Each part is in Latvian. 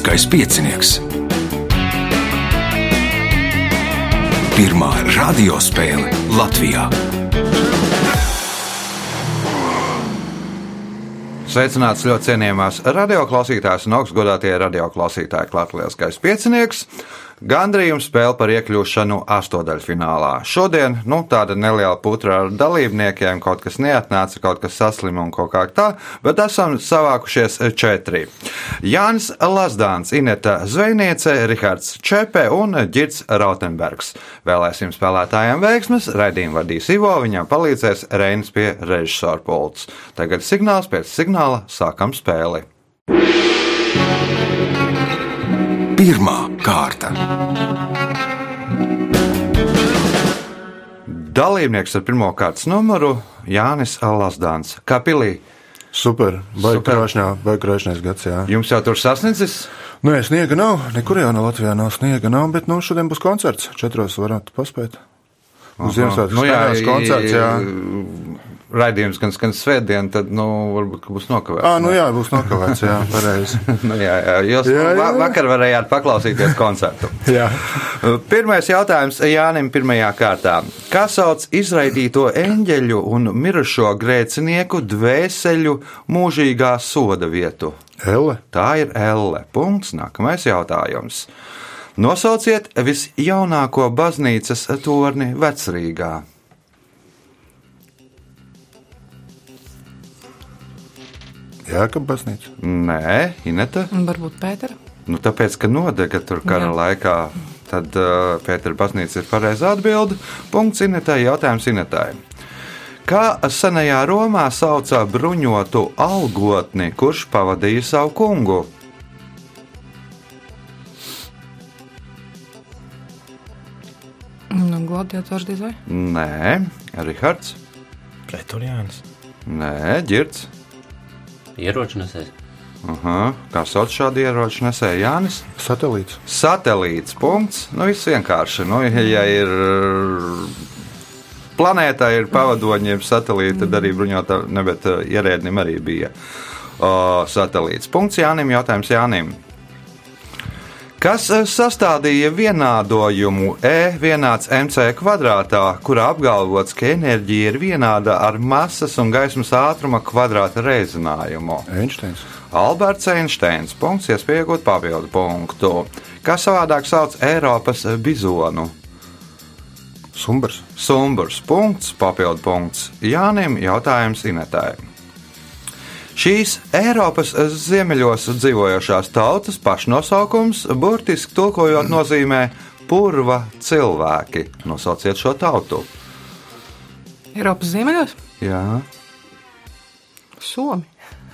Lieliskais piecinieks. Pirmā radiospēle Latvijā. Sveicināts ļoti cienījamās radioklausītājas un augstgadātie radioklausītāji Latvijas piecinieks. Gandrījums spēle par iekļūšanu astotdaļfinālā. Šodien nu, tāda neliela putra ar dalībniekiem, kaut kas neatnāca, kaut kas saslima un kaut kā tā, bet esam savākušies četri. Jānis Lazdāns, Ineta Zvejniece, Rihards Čepe un Girts Rautenbergs. Vēlēsim spēlētājiem veiksmes, raidījumu vadīs Ivo, viņam palīdzēs Reinis pie režisora pults. Tagad signāls pēc signāla sākam spēli. Pirmā kārta. Dalībnieks ar pirmā kārtas numuru Jānis Lasdāns. Kā pilī? Super, krāšņais gads, jā. Jums jau tur sasniedzis? Nē, sniega nav, nekur jau no Latvijā nav sniega nav, bet nu šodien būs koncerts. Četros varētu paspēt. Uz Ziemassvētku Nu, jā, koncerts, jā. Raidījums gan skan svētdien, tad, nu, varbūt būs nokavēts. Ā, nu jā, būs nokavēts, jā, pareizi. nu, jā, jā, jūs Jā, jā, jā. vakar varējāt paklausīties koncertu. jā. Pirmais jautājums Jānim pirmajā kārtā. Kā sauc izraidīto eņģeļu un mirušo grēcinieku dvēseļu mūžīgā soda vietu? Elle, Tā ir Elle. Punkts. Nākamais jautājums. Nosauciet visjaunāko baznīcas torni vecrīgā. Jēkab baznīca. Nē, Ineta. Un Varbūt Pētera. Nu, tāpēc, ka nodega tur kara Jā. laikā, tad uh, Pētera baznīca ir pareizā atbilde. Punkts Inetai, jautājums Inetai. Kā senajā Romā sauca bruņotu algotni, kurš pavadīja savu kungu? Nu, gladiators vai? Nē, Rihards. Pretuļāns. Nē, Girts. Ieročnesējs. Aha, kā sauc šādu ieroču nesēju Jānis? Satelīts. Satelīts. Punkts. Nu, viss vienkārši. Nu, ja ir planētā, ir pavadoņi, ir satelīti, tad arī bruņotā, ne, bet uh, ierēdnim arī bija uh, satelīts. Punkts Jānim. Jautājums Jānim. Kas uh, sastādīja vienādojumu E vienāds MC kvadrātā, kurā apgalvots, ka enerģija ir vienāda ar masas un gaismas ātruma kvadrāta reizinājumu? Einsteins. Alberts Einsteins. Punkts, iespēja iegūt papildu punktu. Kā savādāk sauc Eiropas bizonu? Sumbers. Sumburs. Punkts, papildu punkts. Jānim jautājums Inetai. Šīs Eiropas ziemeļos dzīvojošās tautas pašnosaukums burtiski tulkojot nozīmē purva cilvēki. Nosauciet šo tautu. Eiropas ziemeļos? Jā, Somi.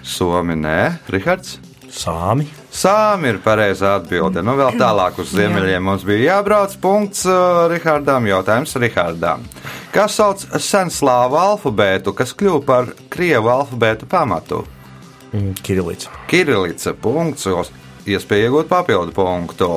Somi, nē, Rihards. Sāmi. Sāmi ir pareizā atbilde. Nu, vēl tālāk uz ziemeļiem mums bija jābrauc. Punkts uh, Rihardam. Jautājums Rihardam. Kas sauc senslāvu alfabētu, kas kļuva par krievu alfabētu pamatu? Mm, Kirilīts. Kirilica. Punkts. Iespēja iegūt papildu punktu.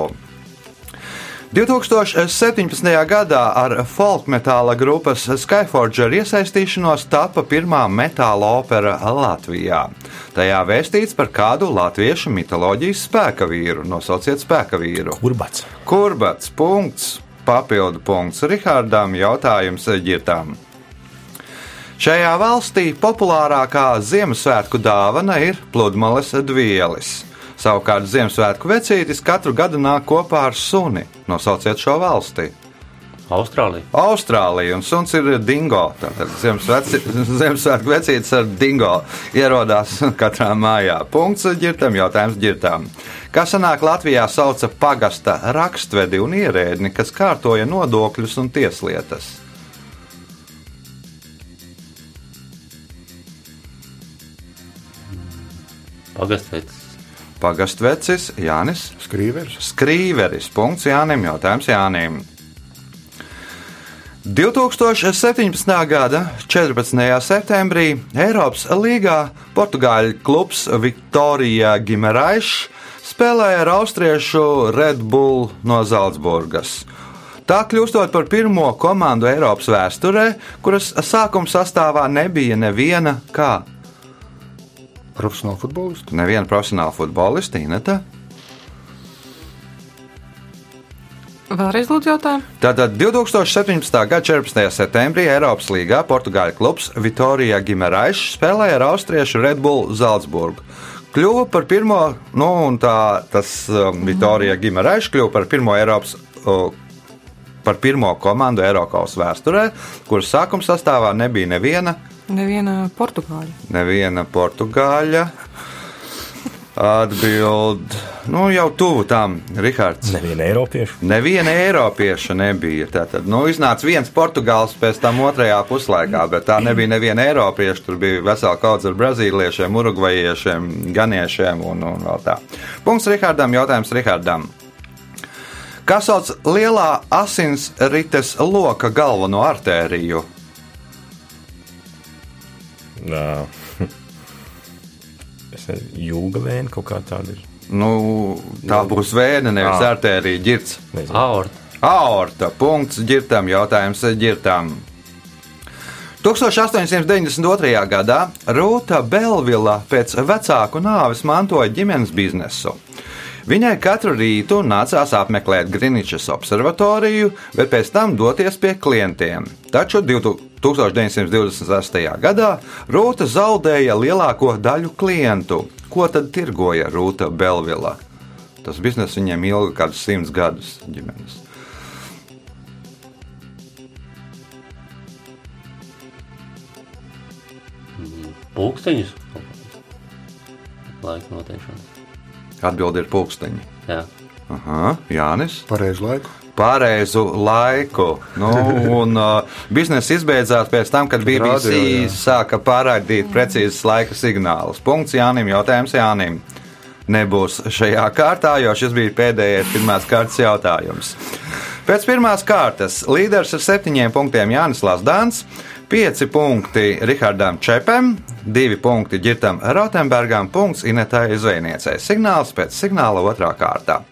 2017. gadā ar folkmetāla grupas Skyforger iesaistīšanos tapa pirmā metāla opera Latvijā. Tajā vēstīts par kādu latviešu mitoloģijas spēka vīru. Nosauciet spēka vīru. Urbats. Kurbats. Punkts. Papildu punkts Rihardam. Jautājums ģirtām. Šajā valstī populārākā Ziemassvētku dāvana ir pludmales dvielis. Savukārt Ziemassvētku vecītis katru gadu nāk kopā ar suni. Nosauciet šo valsti. Austrālija. Austrālija un suns ir dingo. Tātad Ziemassvētku vecītis ar dingo ierodās katrā mājā. Punkts ģirtam, jautājums ģirtām. Kā sanāk Latvijā sauca pagasta rakstvedi un ierēdni, kas kārtoja nodokļus un tieslietas? Pagastveits. Pagastvecis Jānis Skrīveris. Skrīveris. Punkts Jānim. Jautājums Jānim. 2017. gada 14. septembrī Eiropas līgā Portugāļu klubs Viktorija Gimeraišs spēlēja ar austriešu Red Bull no Zaldzburgas. Tā kļūstot par pirmo komandu Eiropas vēsturē, kuras sākuma sastāvā nebija neviena kā Profesionāli futbolisti. neviena profesionāla futbolista, Ineta. Vēlreiz lūdzu jautājumu. Tātad 2017. gada 14. septembrī Eiropas līgā Portugāļu klubs Vitorija Gimeraišs spēlēja ar austriešu Red Bull Zaldzburgu. Kļuva par pirmo, nu, un tā, tas um, Vitorija Gimeraišs kļuva par pirmo Eiropas. Uh, Par pirmo komandu Eiropas vēsturē, kuras sākuma sastāvā nebija neviena, Neviena portugāļa. neviena portugāļa. Atbild, nu jau tuvu tam, Rihards. Neviena Eiropieša. Neviena Eiropieša nebija. Tātad, nu, iznāca viens portugāls pēc tam otrajā puslaikā, bet tā nebija neviena Eiropieša. Tur bija vesela kaudze ar brazīliešiem, urugvajiešiem, ganiešiem un, un vēl tā. Punkts Rihardam, jautājums Rihardam. Kas sauc lielā asinsrites loka galveno artēriju? Nezinu, jūga vēna kaut kā tāda ir. Nu, tā būs vēja, nevis artērija, ģirts. Aorta. Aorta. Punkts ģirtam. Jautājums ģirtam. 1892. gadā Rūta Belvila pēc vecāku nāves mantoja ģimenes biznesu. Viņai katru rītu nācās apmeklēt Greenwichas observatoriju, bet pēc tam doties pie klientiem. Taču 1928. gadā Rūta zaudēja lielāko daļu klientu. Ko tad tirgoja Rūta Belvila? Tas bizness viņiem ilga kādus simts gadus ģimenes. Pūksteņus. Laika noteikšanas. Atbilde ir pulksteņi. Jā. Aha, Jānis. Pareizu laiku. Pareizu laiku. Nu, un uh, biznesa izbeidzās pēc tam, kad BBC Radio, jā. sāka pārraidīt precīzus laika signālus. Punkts Jānim, jautājums Jānim. Nebūs šajā kārtā, jo šis bija pēdējais pirmās kārtas jautājums. Pēc pirmās kārtas līderis ar septiņiem punktiem Jānis Lasdāns, pieci punkti Rihardam Čepam, divi punkti Girtam Rotenbergam, punkts Inetai Zvejniecei. Signāls pēc signāla otrā kārtā.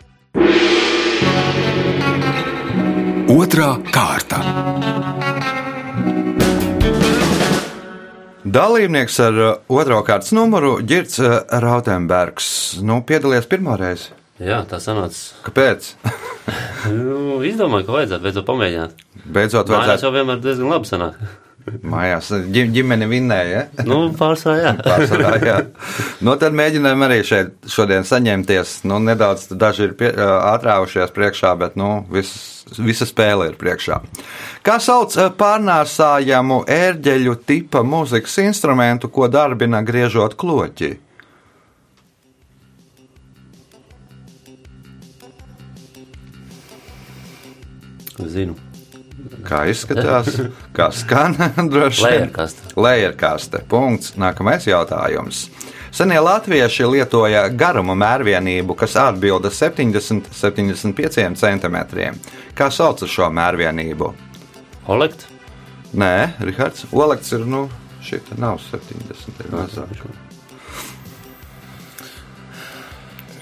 Otra kārta. Dalībnieks ar uh, otro kārtas numuru Girts uh, Rautenbergs. Nu, piedalījies pirmo reizi. Jā, tā sanāca. Kāpēc? Nu, izdomāju, ka vajadzētu beidzot pamēģināt. Beidzot, vajadzētu jau vienmēr diezgan labi sanāk. Mājās. ģim- Ģimene vinnēja. Ja? Nu, pārsvarā, jā. Pārsvarā, jā. Nu, tad mēģinājām arī šeit šodien saņemties. Nu, nedaudz daži ir pie, atrāvušies priekšā, bet nu, viss, visa spēle ir priekšā. Kā sauc pārnēsājamu ērģeļu tipa mūzikas instrumentu, ko darbina griežot kloķi? Zinu. Kā izskatās, kā skan. Lejerkaste. Punkts. Nākamais jautājums. Senie latvieši lietoja garuma mērvienību, kas atbilda 70-75 cm. Kā sauc šo mērvienību? Olekt. Nē, Rihards, Olekts ir, nu, šī nav 70, ir mazāk.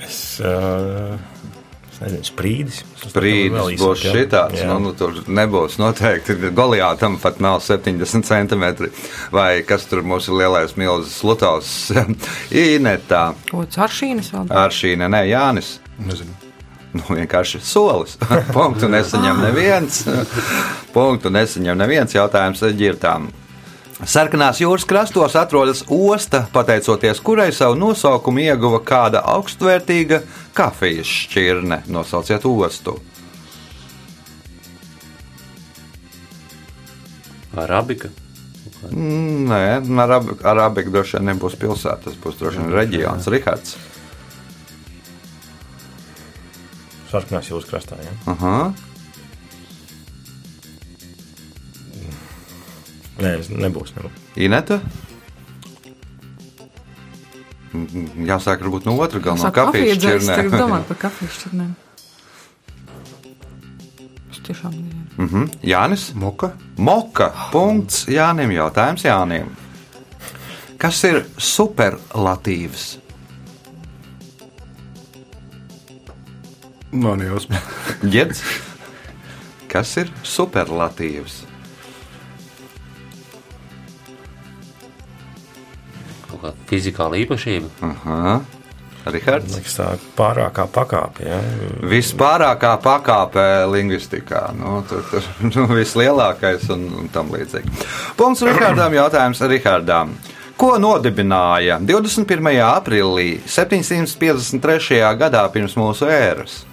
Es, uh, es nezinu, sprīdis. Īsāk, būs jā. šitāds, Jā. nu, nu, tur nebūs noteikti. Goliātam pat nav 70 centimetri, vai kas tur mums ir lielais milzis Lutovs. Inetā, Ko cāršīnas vēl? Aršīna, nē, Jānis. Nezinu. Nu, vienkārši solis. Punktu nesaņem neviens. Punktu nesaņem neviens jautājums ģirtām. Sarkanās jūras krastos atrodas osta, pateicoties kurai savu nosaukumu ieguva kāda augstvērtīga kafijas šķirne. Nosauciet ostu. Arabika. Mm, Nē, Arabi- Arabika droši vien nebūs pilsēta, tas būs droši vien reģions. Rihards. Sarkanās jūras krastā. Ja? Aha. Nē, es- nebūs. nebūs. Ineta. Mm, Jāsāk varbūt no otra gala, no Saka, kafijas tagad šķirnēm. domāt par kafijas šķirnēm. Es tiešām nezinu. Mhm. Jānis. Moka. Moka. Punkts Jānim. Jautājums Jānim. Kas ir superlatīvs? Man jāsaka. Ģērts. Kas ir superlatīvs? Kaut kā fizikāla īpašība. Aha. Rihards. Liekas, tā pārākā pakāpe. Ja? Vispārākā pakāpē lingvistikā. Nu, tur tur nu, vislielākais un, un tam līdzīgi. Punkts Rihardam. Jautājums Rihardam. Ko nodibināja 21. aprīlī 753. gadā pirms mūsu ēras?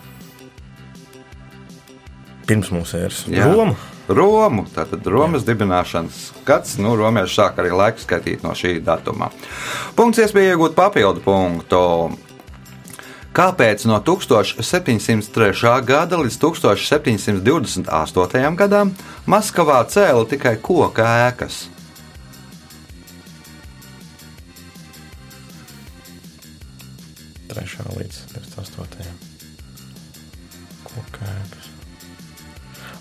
Pirms mūsu ēras. Jā. Roma. Romu. Tātad Romas dibināšanas gads, nu, romieši sāk arī laiku skaitīt no šī datuma. Punkts iespēja iegūt papildu punktu. Kāpēc no 1703. gada līdz 1728. gadam Maskavā cēla tikai koka ēkas? Trešā līdz 28.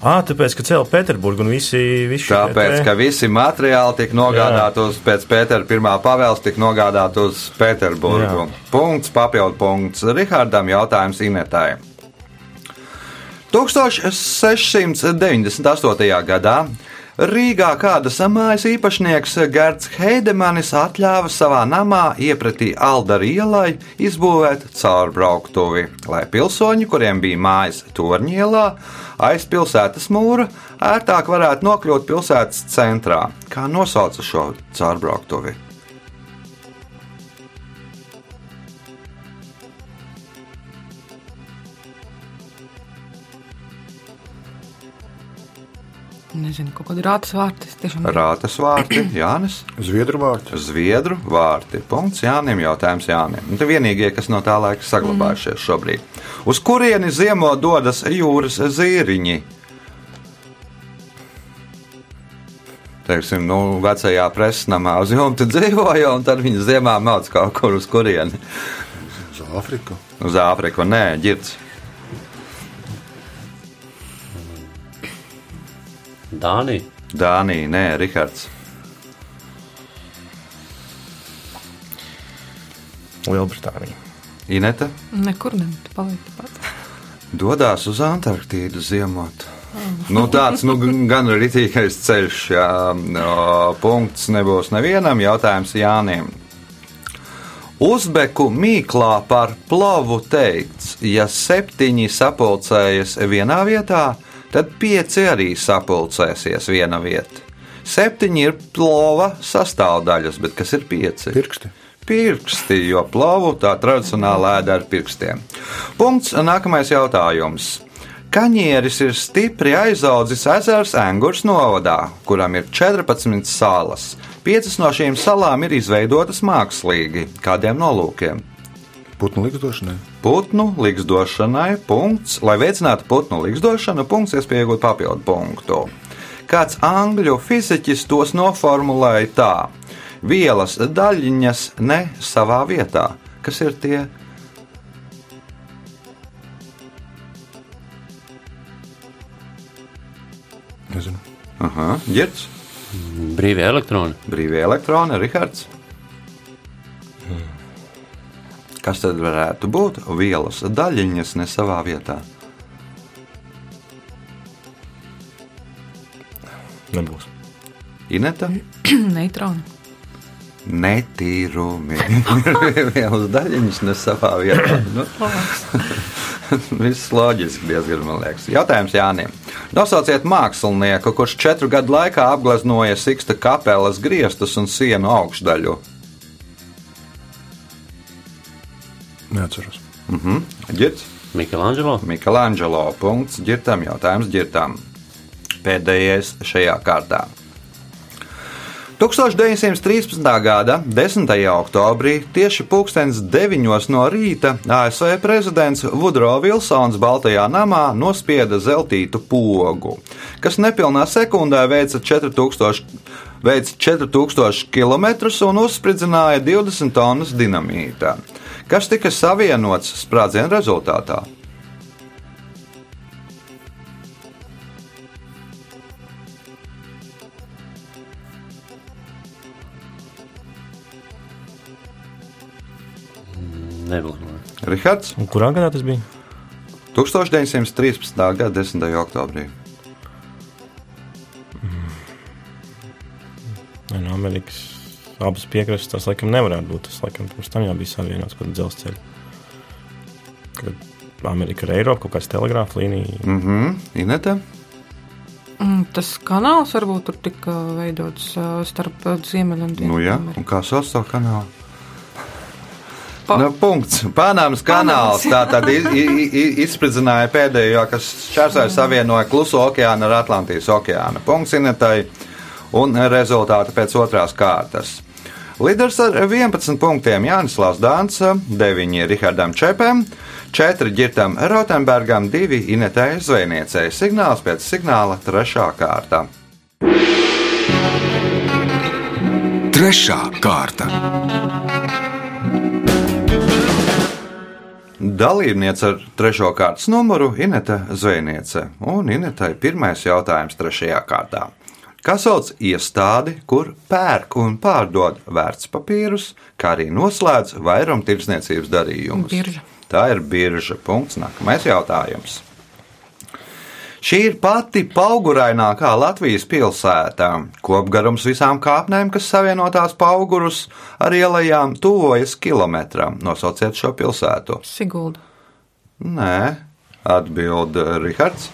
Ā, tāpēc, ka cēlā Pēterburgu un visi, visi Tāpēc, te- ka visi materiāli tika nogādāti uz pēc Pētera pirmā pavēles, tika nogādāti uz Pēterburgu. Punkts, papildu punkts. Rihardam jautājums Inetai. 1698. gadā Rīgā kādas mājas īpašnieks Gerts Heidemanis atļāva savā namā iepratī Aldara ielai izbūvēt caurbrauktuvi, lai pilsoņi, kuriem bija mājas Torņielā, aiz pilsētas mūra, ērtāk varētu nokļūt pilsētas centrā. Kā nosauca šo caurbrauktuvi? Nezinu, kaut kāda rātas vārtas. Tiešām Rātas vārti, Jānis. Zviedru vārds. Zviedru vārti. Punkts Jānim. Jautājums Jānim. Un te vienīgie, kas no tā laika saglabājušies šobrīd. Uz kurieni ziemo dodas jūras zīriņi? Teiksim, nu, vecajā presnamā uz jumta dzīvoja, un tad viņi ziemā māc kaut kur uz kurieni. Uz Āfriku. Uz Āfriku, nē, ģirds. Dānija. Dānija, nē, Rihards. Lielbritānija. Ineta nekur ne, tu paliek tāpat. dodas uz Antarktīdu ziemot. Nu, tāds nu, gan rītīgais ceļš, jā, no, punkts nebūs nevienam. Jautājums Jānim. Uzbeku mīklā par plovu teikts, ja septiņi sapulcējas vienā vietā, tad pieci arī sapulcēsies vienā vietā. Septiņi ir plova sastāvdaļas, bet kas ir pieci? Pirksti. Pirksti, jo plovu tā tradicionāli ēda ar pirkstiem. Punkts. Nākamais jautājums. Kaņieris ir stipri aizaudzis ezers Angurs novadā, kuram ir 14 salas. Piecas no šīm salām ir izveidotas mākslīgi. Kādiem nolūkiem? Putnu likstošanai. Putnu likstošanai, punkts. Lai veicinātu putnu likstošanu, punkts iespējot papildu punktu. Kāds angļu fiziķis tos noformulēja tā: vielas daļiņas ne savā vietā. Kas ir tie? Nezinu. Aha, ģērts, Brīvie elektroni. brīvie elektroni, Rihards. Kas tad varētu būt? Vielas daļiņas ne savā vietā. Nebūs. Ineta? Neitroni. Netīrumi. Vienas daļiņas ne savā vietā. Nu, Viss loģiski diezgan, man liekas. Jautājums Jānim. Nosauciet mākslinieku, kurš četru gadu laikā apgleznoja Siksta kapelas griestus un sienu augšdaļu. Neatceros. Mhm. Ģirds? Mikelāņģelo. Mikelāņģelo. Punkts. Ģirtam. Jautājums ģirtam. Pēdējais šajā kārtā. 1913. gada 10. oktobrī tieši pulkstenis 9 no rīta ASV prezidents Vudro Vilsons Baltajā namā nospieda zeltītu pogu, kas nepilnā sekundē veica 4000, veica 4000 km un uzspridzināja 20 tonnas dinamīta, kas tika savienots sprādziena rezultātā. Nebūs. Rihards Un kurā gadā tas bija? 1913. gada 10. oktobrī. Nē, no Amerikas abas piekrastes tas laikam nevarētu būt. Tas laikam pirms tam jau bija savienots kaut kāda dzelzceļa. ka Amerika ir Eiropa, kaut kāds telegrāfa līnija. Mhm, Inete. Mm, Tas kanāls varbūt tur tika veidots starp ā, Ziemeļu un Nu, jā, un kā sauc to kanālu? Pa- Nu, punkts. Panamas kanāls. Tā tad i- i- i- izspridzināja pēdējo, kas šķērsoja savienoja Kluso okeānu ar Atlantijas okeānu. Punkts Inetai un rezultāti pēc otrās kārtas. Līderis ar 11 punktiem Jānis Lasdāns, 9 Rihardam Čepam, 4 Girtam Rotenbergam, 2 Inetai Zvejniecei. Signāls pēc signāla 3. kārta. Trešā kārta. Dalībniece ar trešo kārtas numuru Inete Zvejniece. Un Inetai pirmais jautājums trešajā kārtā. Kas sauc iestādi, kur pērk un pārdod vērtspapīrus, kā arī noslēdz vairumtirdzniecības darījumus? Birža. Tā ir birža. Punkts. Nākamais jautājums. Šī ir pati paugurainākā Latvijas pilsēta. Kopgarums visām kāpnēm, kas savienotās paugurus ar ielām, tuvojas kilometram. Nosauciet šo pilsētu. Sigulda. Nē, atbild Rihards.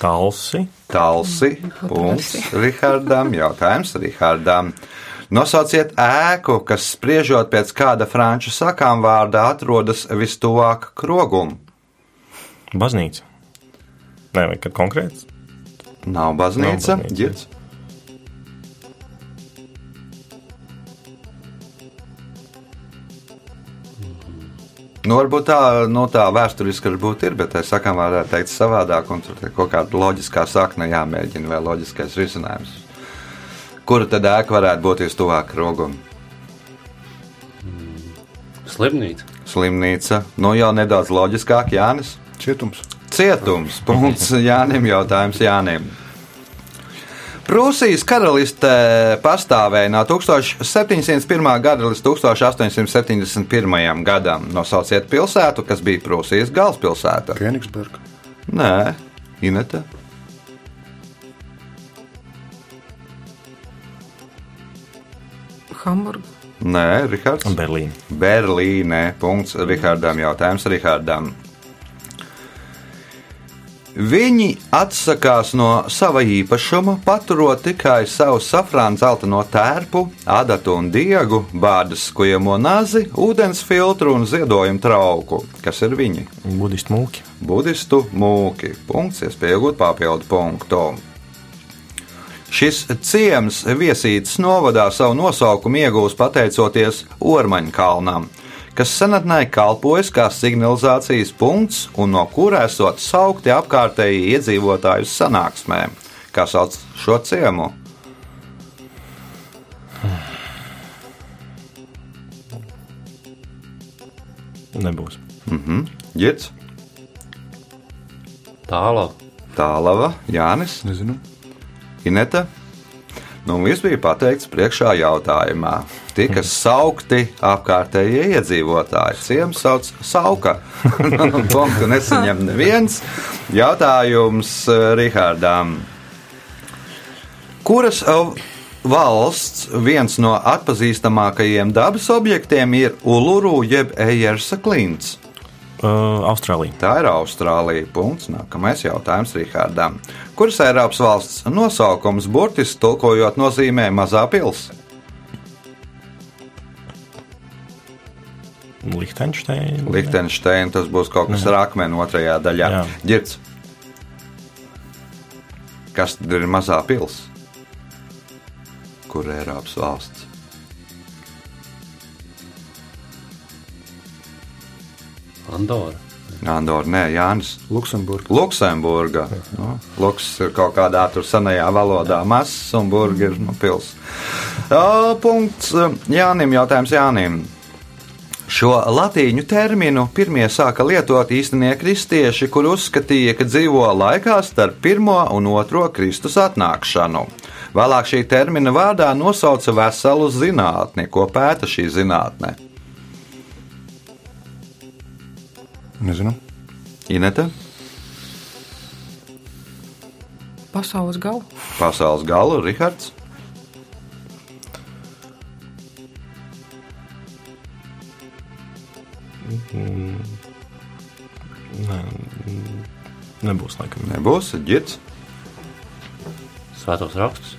Talsi. Talsi. Punkts Rihardam. Jautājums Rihardam. Nosauciet ēku, kas spriežot pēc kāda franču sakām vārda atrodas vistuvāk krogum. Baznīca. Nē, vai kad konkrēts? Nav baznīca. Nav baznīca. Ģirds. Nu, varbūt tā, nu, tā vēsturiski varbūt ir, bet es sakām, varētu teikt savādāk, un tur ir kaut kāda loģiskā sakne jāmēģina vai loģiskais risinājums. Kura tad ēka varētu būt vistuvāk rogam? Slimnīca. Slimnīca, nu jau nedaudz loģiskāk, Jānis. Cietums. Cietums. Punkts Jānim. Jautājums Jānim. Prūsijas karaliste pastāvēja no 1701. gada līdz 1871. gadam. Nosauciet pilsētu, kas bija Prūsijas galvaspilsēta. Kenigsberga. Nē, Ineta. Hamburga. Nē, Rihards. Berlīna. Berlīnē. Punkts Rihardam. Jautājums Rihardam. Viņi atsakās no sava īpašuma, paturot tikai savu safrānu zeltaino tērpu, adatu un diegu, bādas skujamo nazi, ūdens filtru un ziedojumu trauku. Kas ir viņi? Budistu mūki. Budistu mūki. Punkts, iespēja iegūt papildu punktu. Šis ciems viesītas novadā savu nosaukumu iegūst pateicoties Ormaņa kalnam, kas senatnē kalpojas kā signalizācijas punkts un no kura esot saukti apkārtēji iedzīvotāju sanāksmēm. Kā sauc šo ciemu? Nebūs. Girts, Tālāk. Tālava, Jānis, Nezinu. Ineta. Nu, viss bija pateikts priekšā jautājumā. Tika saukti apkārtējie iedzīvotāji. Ciems sauc Sauka. Punktu nesaņem neviens. Jautājums eh, Rihardām. Kuras eh, valsts viens no atpazīstamākajiem dabas objektiem ir Uluru jeb Ejersa klints? Uh, Austrālija. Tā ir Austrālija. Punkts. Nākamais jautājums Rihardam. Kuras Eiropas valsts nosaukums burtiski tulkojot nozīmē mazā pilsēta? Liechtensteina. Liechtensteina tas būs kaut kas ar akmeni otrajā daļā. Jā. Girds. Kas tad ir mazā pilsēta? Kur ir Eiropas valsts? Andora. Andorra, nē, Jānis. Luksemburga. Luksemburga. Nu, Luks ir kaut kādā tur senajā valodā mazs, un burga ir nu, pilsēta. Punkts Jānim. Jautājums Jānim. Šo latīņu terminu pirmie sāka lietot īstenībā kristieši, kur uzskatīja, ka dzīvo laikā starp pirmo un otro Kristus atnākšanu. Vēlāk šī termina vārdā nosauca veselu zinātni, ko pēta šī zinātne. Nezinu. Inete, Pasaules gala. pasaules galu, Rihards. Nebūs laikam. Nebūs ģits. Svētos rakstus.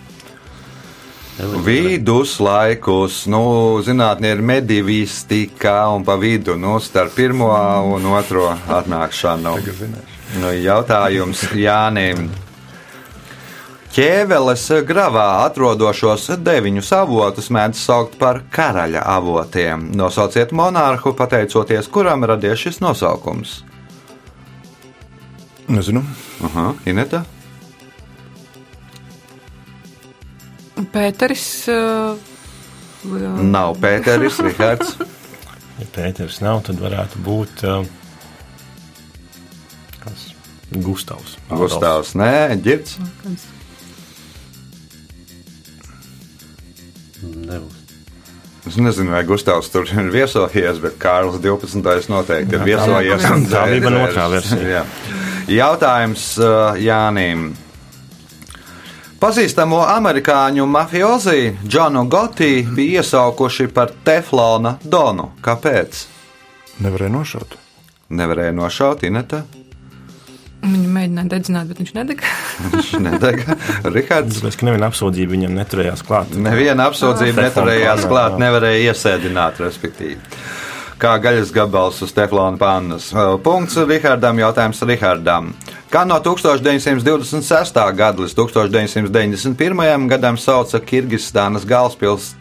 Viduslaikus, nu, zinātnē ir medivistika un pa vidu, nu, starp pirmo un otro atnākšanu. Nu, jautājums Jānim. Ķēveles gravā atrodošos deviņus avotus mēdz saukt par karaļa avotiem. Nosauciet monārhu, pateicoties kuram radies šis nosaukums. Nezinu. Aha, Ineta? Pēteris. Uh, Nav Pēteris, Rihards. Ja Pēters nav, tad varētu būt uh, kas? Gustavs. Gustavs, nē, ģirds. Nebūs. Es nezinu, vai Gustavs tur ir viesojies, bet Kārlis 12. noteikti ir viesojies. tā- bija man otrā versija. Jā. Jautājums uh, Jānim. Pazīstamo amerikāņu mafiozi Džonu Goti bija iesaukuši par teflona donu. Kāpēc? Nevarēja nošaut. Nevarēja nošaut Ineta. Viņu mēģināja dedzināt, bet viņš nedega. Viņš nedega. Rihards. Tāpēc, ka neviena apsūdzība viņam neturējās klāt. Neviena apsūdzība Ah. neturējās Teflona klāt, jā. nevarēja iesēdināt, respektīvi. Kā gaļas gabals uz teflona pannas. Punkts Rihardam, jautājums Rihardam. Kā no 1926. gada līdz 1991. gadam sauca Kirgistānas galvaspils,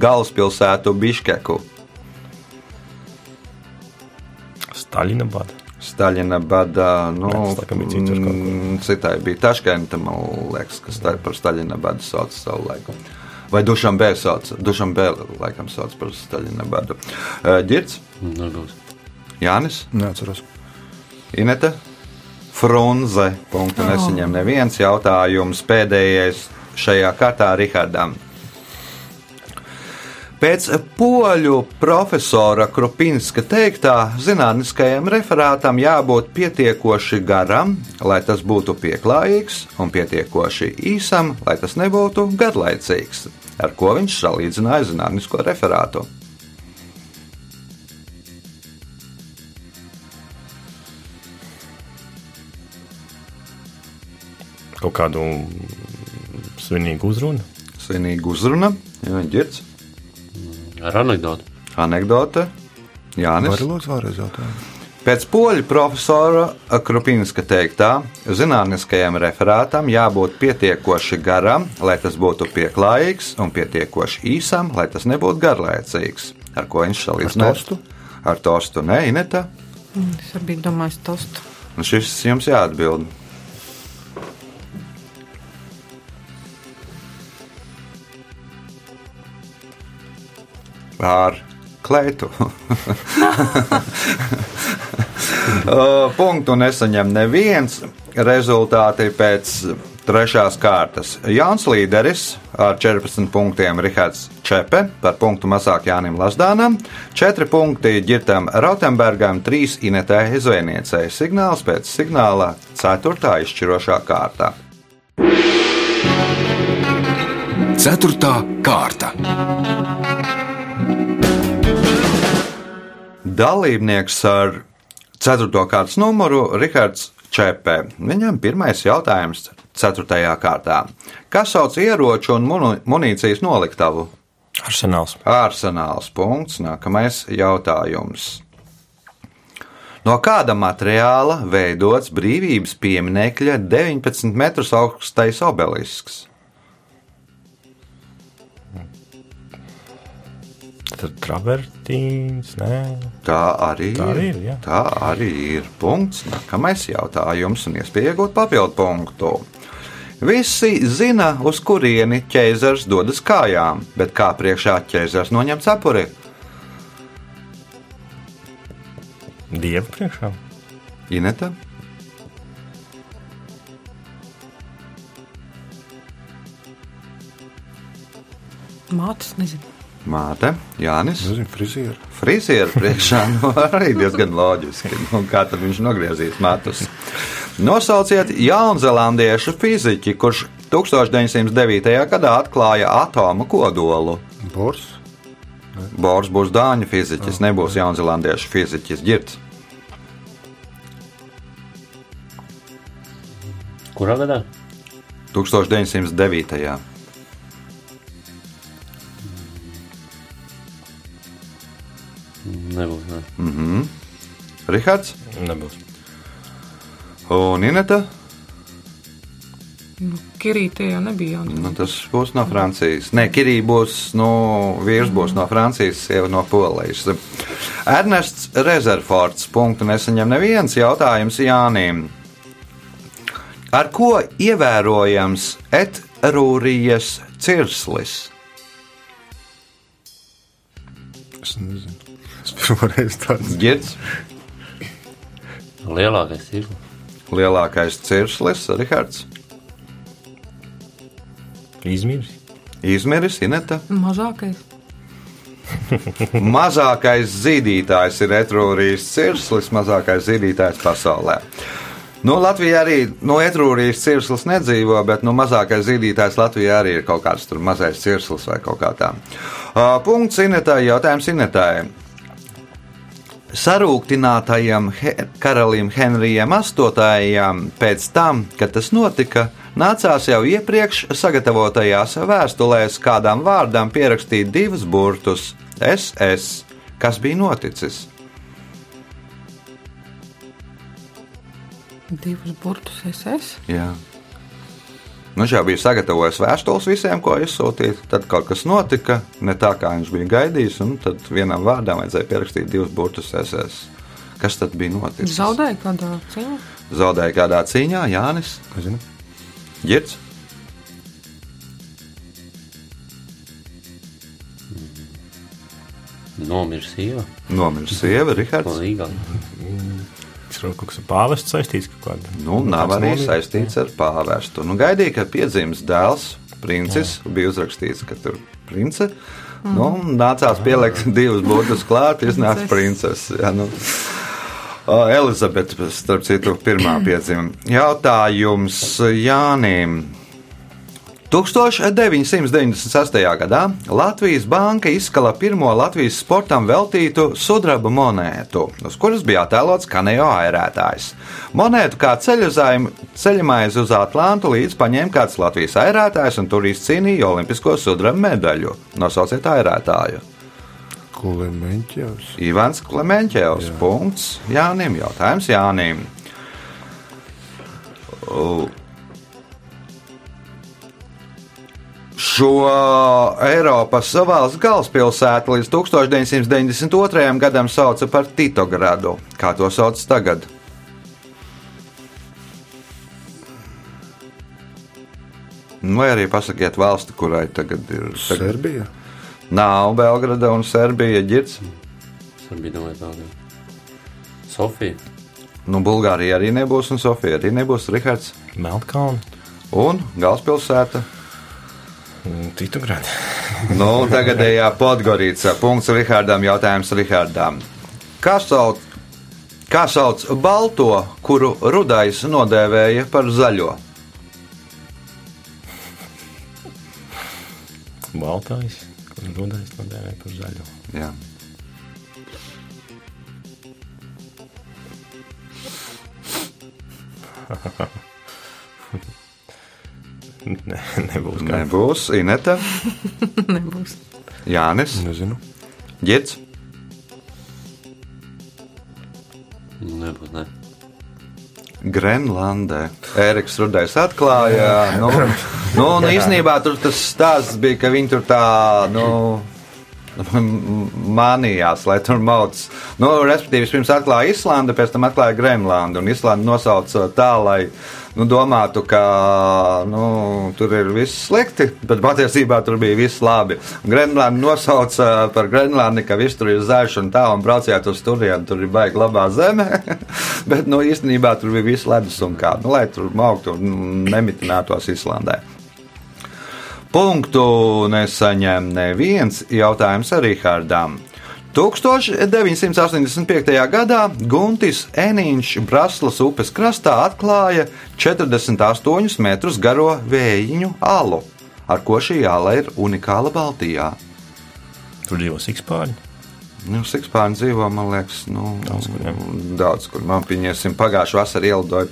galvaspilsētu Biškeku? Staļina bada. Staļina bada, nu, Nē, tas bija cits kaut ko. mm, citai bija Taškenta, man liekas, kas tā par Staļina badu sauc savu laiku. Vai Dušambē sauc, Dušambē laikam sauc par Staļina badu. Uh, Girds, Nebūs. Jānis, Neatceros. Inete, Frunze, punktu nesaņem neviens jautājums pēdējais šajā kārtā Rihardam. Pēc poļu profesora Krupinska teiktā, zinātniskajam referātam jābūt pietiekoši garam, lai tas būtu pieklājīgs, un pietiekoši īsam, lai tas nebūtu garlaicīgs, ar ko viņš salīdzināja zinātnisko referātu. Kaut kādu svinīgu uzrunu. Svinīga uzruna, ja ģirds, Ar anekdotu. anekdote, Jānis. Vari lūdzu vēlreiz jautājumu. Pēc poļu profesora Krupinska teiktā, zinātniskajam referātam jābūt pietiekoši garam, lai tas būtu pieklājīgs, un pietiekoši īsam, lai tas nebūtu garlaicīgs. Ar ko viņš salīdzināja? tostu? Ar tostu, nē, Ineta. Es arī biju domājis tostu. Un šis jums jāatbild. Ar kleitu. Uh, Punktu nesaņem neviens. Rezultāti pēc trešās kārtas. Jānis Līderis ar 14 punktiem Rihards Čepe, par punktu mazāk Jānim Lasdānam, 4 punkti Girtam Rautenbergam, 3 Inetē Zvēniecei. Signāls pēc signāla 4. izšķirošā kārtā. Ceturtā kārta. Dalībnieks ar 4. kārtas numuru Rihards Čepē. Viņam pirmais jautājums 4. kārtā. Kas sauc ieroču un munīcijas noliktavu? Arsenāls. Arsenāls punkts. Nākamais jautājums. No kāda materiāla veidots brīvības pieminiekļa 19 metrus augstais obelisks? Tad travertīns, nē. Tā arī, Tā arī ir, jā. Tā arī ir punkts. Nākamais jautājums un iespēja iegūt papildu punktu. Visi zina, uz kurieni ķēzars dodas kājām, bet kā priekšā ķēzars noņem cepuri? Dievu priekšā. Ineta, Mātes, nezinu. Māte, Jānis. Nezinu, frizieri. Frīzieru priekšā nu, arī diezgan loģiski. Nu, kā tad viņš nogriezīs matus? Nosauciet jaunzēlandiešu fiziķi, kurš 1909. gadā atklāja atomu kodolu. Bors. Bors būs dāņu fiziķis, nebūs jaunzēlandiešu fiziķis. Girts. Kurā gadā? 1909. Nebūs. Ne. Mhm. Rihards Nebūs. un Ineta. Nu, Kirīte jau nebija jauna. Nu, tas būs no Francijas. Nē, Kirija būs, nu, vīrs būs no Francijas, sieva no Polijas. Ernests Rezerfords. Punktu nesaņem neviens jautājums Jānim. Ar ko ievērojams etrūrijas cirslis? Es nezinu. Es pirmo reizi tādu Girds, Lielākais ir. lielākais cirslis, Rihards, Izmirs. Izmiris, Ineta. Mazākais. Mazākais zīdītājs ir etrūrijas cirslis, mazākais zīdītājs pasaulē. Nu, Latvijā arī no etrūrijas cirslis nedzīvo, bet nu, mazākais zīdītājs Latvijā arī ir kaut kāds tur mazais cirslis vai kaut kā tā. Uh, punkts Inetai, jautājums Inetai. Sarūktinātajam he karalim Henrijam VIII pēc tam, kad tas notika, nācās jau iepriekš sagatavotajās vēstulēs kādam vārdam pierakstīt divus burtus - SS. Kas bija noticis? Divus burtus SS. Jā. Nu, viņš jau bija sagatavojis vēstules visiem, ko izsūtīt. Tad kaut kas notika, ne tā kā viņš bija gaidījis, un tad vienam vārdam vajadzēja pierakstīt divus burtus SS. Kas tad bija noticis? Zaudēja kādā cīņā. Zaudēja kādā cīņā, Jānis. Nezinu. Girts. Nomirs sieva. Nomiris sieva, Rihards. Tas ir kaut kas ar pāvestu saistīts kaut kādā. Nu, nav arī nomira? saistīts ar pāvestu. Nu, gaidīja, ka piedzims dēls, princis, bija uzrakstīts, ka tur prince. Nu, un nācās pielikt divus burtus klāt, iznāca princese. Ja, nu. Elizabete, starp citu, pirmā piedzima. Jautājums Jānim. 1998. gadā Latvijas Banka izskala pirmo Latvijas sportam veltītu sudraba monētu, uz kuras bija attēlots kanējo airētājs. Monētu kā ceļamais uz Atlantu līdz paņēma kāds Latvijas airētājs un tur izcīnīja olimpisko sudraba medaļu. Nosauciet airētāju. Kulemeņķevs. Ivans Klemenķevs. Punkts Jānim. Jautājums Jānim. U- Šo Eiropas valsts galvaspilsētu līdz 1992. gadam sauca par Titogradu. Kā to sauc tagad? Nu, Vai arī pasakiet valsti, kurai tagad ir. Tagad Serbija. nav Belgrada un Serbija ģirts. Domāju, tā ir. Sofija. Nu, Bulgārija arī nebūs, un Sofija arī nebūs. Rihards Meltkalni. un galvaspilsēta. Titugrādi. Nu, tagadējā Podgorīca. Punkts Rihardam. Jautājums Rihardam. Kā sauc, kā sauc balto, kuru rudais nodēvēja par zaļo? Baltais. Kur rudais nodēvē par zaļo. Jā. Ne, nebūs kā. Nebūs Ineta, Nebūs. Jānis, Nezinu. Girts. Nebūs, ne. Grenlandē. Eriks Rudais atklāja. Nu, nu, nu, īsnībā tur tas stāsts bija, ka viņi tur tā. Nu, Mānījās, lai tur mauc. Nu, respektīvi, pirms atklāja Islanda, pēc tam atklāja Grenlandu. Un Islanda nosauca tā, lai nu, domātu, ka nu, tur ir viss slikti, bet patiesībā tur bija viss labi. Grenlandu nosauca par Grenlandi, ka viss tur ir zaļš un tā, un brauciet uz turieni, tur ir baigi labā zeme. bet nu, īstenībā tur bija viss ledus un kā, nu, lai tur mauktu un nemitinātos Islandē. Punktu nesaņem neviens jautājums arī Hārdām. 1985. gadā Guntis Enīņš Braslas upes krastā atklāja 48 metrus garo vējiņu alu, ar ko šī ala ir unikāla Baltijā. Tur dzīvo sikspārņi. Nu, Sikspārni dzīvo, man liekas, nu, Daudz kur, jā. daudz kur. Man pieņemsim, pagājušā vasarā ielidoja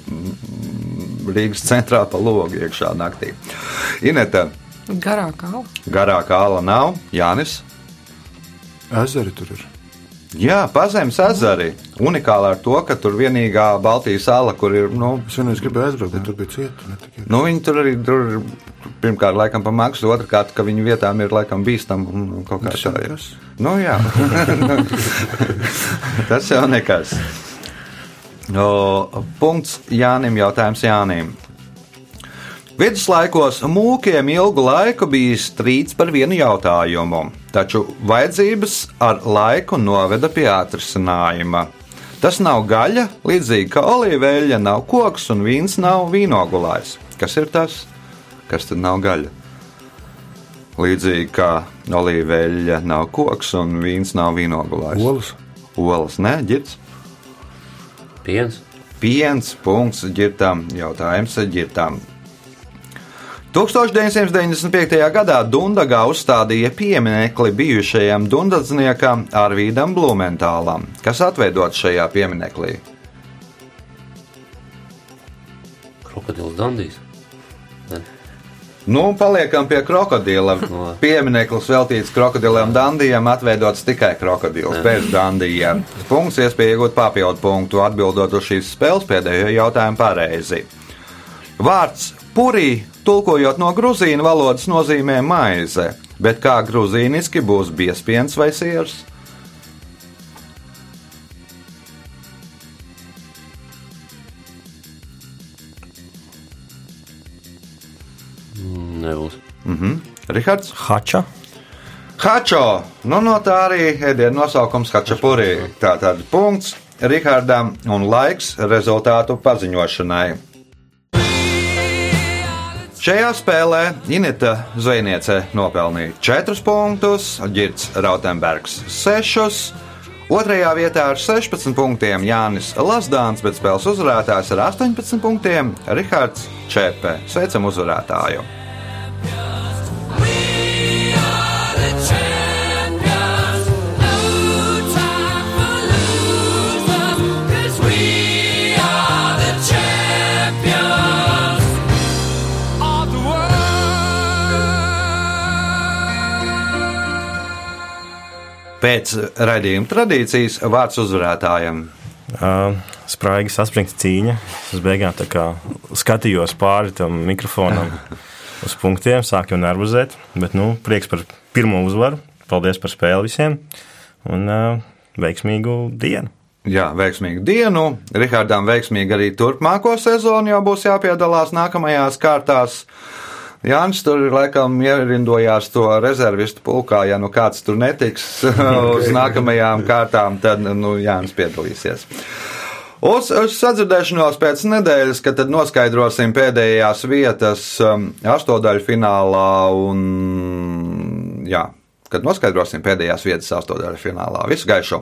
Rīgas centrā pa logu iekšā naktī. Ineta, Garākā ala. garākā ala nav, Jānis. Ezeri tur ir. Jā, pazemes ezeri. Unikāli ar to, ka tur vienīgā Baltijas sala, kur ir, nu, Es vienreiz gribēju aizbraukt, bet tur bija cieta. nu viņi tur arī tur, pirmkārt, laikam pa maksu, otrkārt, ka viņu vietām ir laikam bīstam un kaut kā Tas jau tā ir. nekas. Nu, jā, tas jau nekas. O, punkts Jānim, jautājums Jānim. Viduslaikos mūkiem ilgu laiku bija strīds par vienu jautājumu, taču vajadzības ar laiku noveda pie atrisinājuma. Tas nav gaļa, līdzīgi kā olīveļa nav koks un vīns nav vīnogulājs. Kas ir tas? Kas tad nav gaļa? Līdzīgi kā olīveļa nav koks un vīns nav vīnogulājs. Olas. Olas, ne, ģirts. Piens. Piens punkts ģirtam, jautājums ģirtam. 1995. gadā Dundagā uzstādīja pieminekli bijušajam dundadzniekam Arvīdam Blumentālam, kas atveidots šajā pieminekli. Krokodils Dandijs. Nu, paliekam pie krokodila. Piemineklis veltīts krokodilam Dandijam, atveidots tikai krokodils, bez Dandijiem. Punkts, iespēja iegūt papildu punktu, atbildot uz šīs spēles pēdējo jautājumu pareizi. Vārds purī, tulkojot no grūzīnu valodas, nozīmē maize, bet kā grūzīniski būs biespiens vai siers? Nebūs. Rihards? Hača. Hačo! Nu, no tā arī ēdienu nosaukums Hačapurī. Tātad punkts Rihardam un laiks rezultātu paziņošanai. Šajā spēlē Inita Zvejniece nopelnīja 4 punktus, Girts Rautenbergs 6. Otrajā vietā ar 16 punktiem Jānis Lasdāns, bet spēles uzvarētājs ar 18 punktiem Rihards Čepe. Sveicam uzvarētāju! Pēc raidījuma tradīcijas vārds uzvarētājam. Uh, Spraigi saspringta cīņa. Es beigās skatījos pāri tam mikrofonam uz punktiem, sāku jau nervozēt. Bet, nu, prieks par pirmo uzvaru. Paldies par spēli visiem un uh, veiksmīgu dienu. Jā, veiksmīgu dienu. Rihardam veiksmīgi arī turpmāko sezonu jau būs jāpiedalās nākamajās kārtās. Jānis tur laikam ierindojās to rezervistu pulkā. Ja nu kāds tur netiks uz nākamajām kārtām, tad nu, Jānis piedalīsies. Uz, uz sadzirdēšanos pēc nedēļas, kad noskaidrosim pēdējās vietas um, astotdaļu finālā un, jā, kad noskaidrosim pēdējās vietas astotdaļu finālā. Visu gaišu!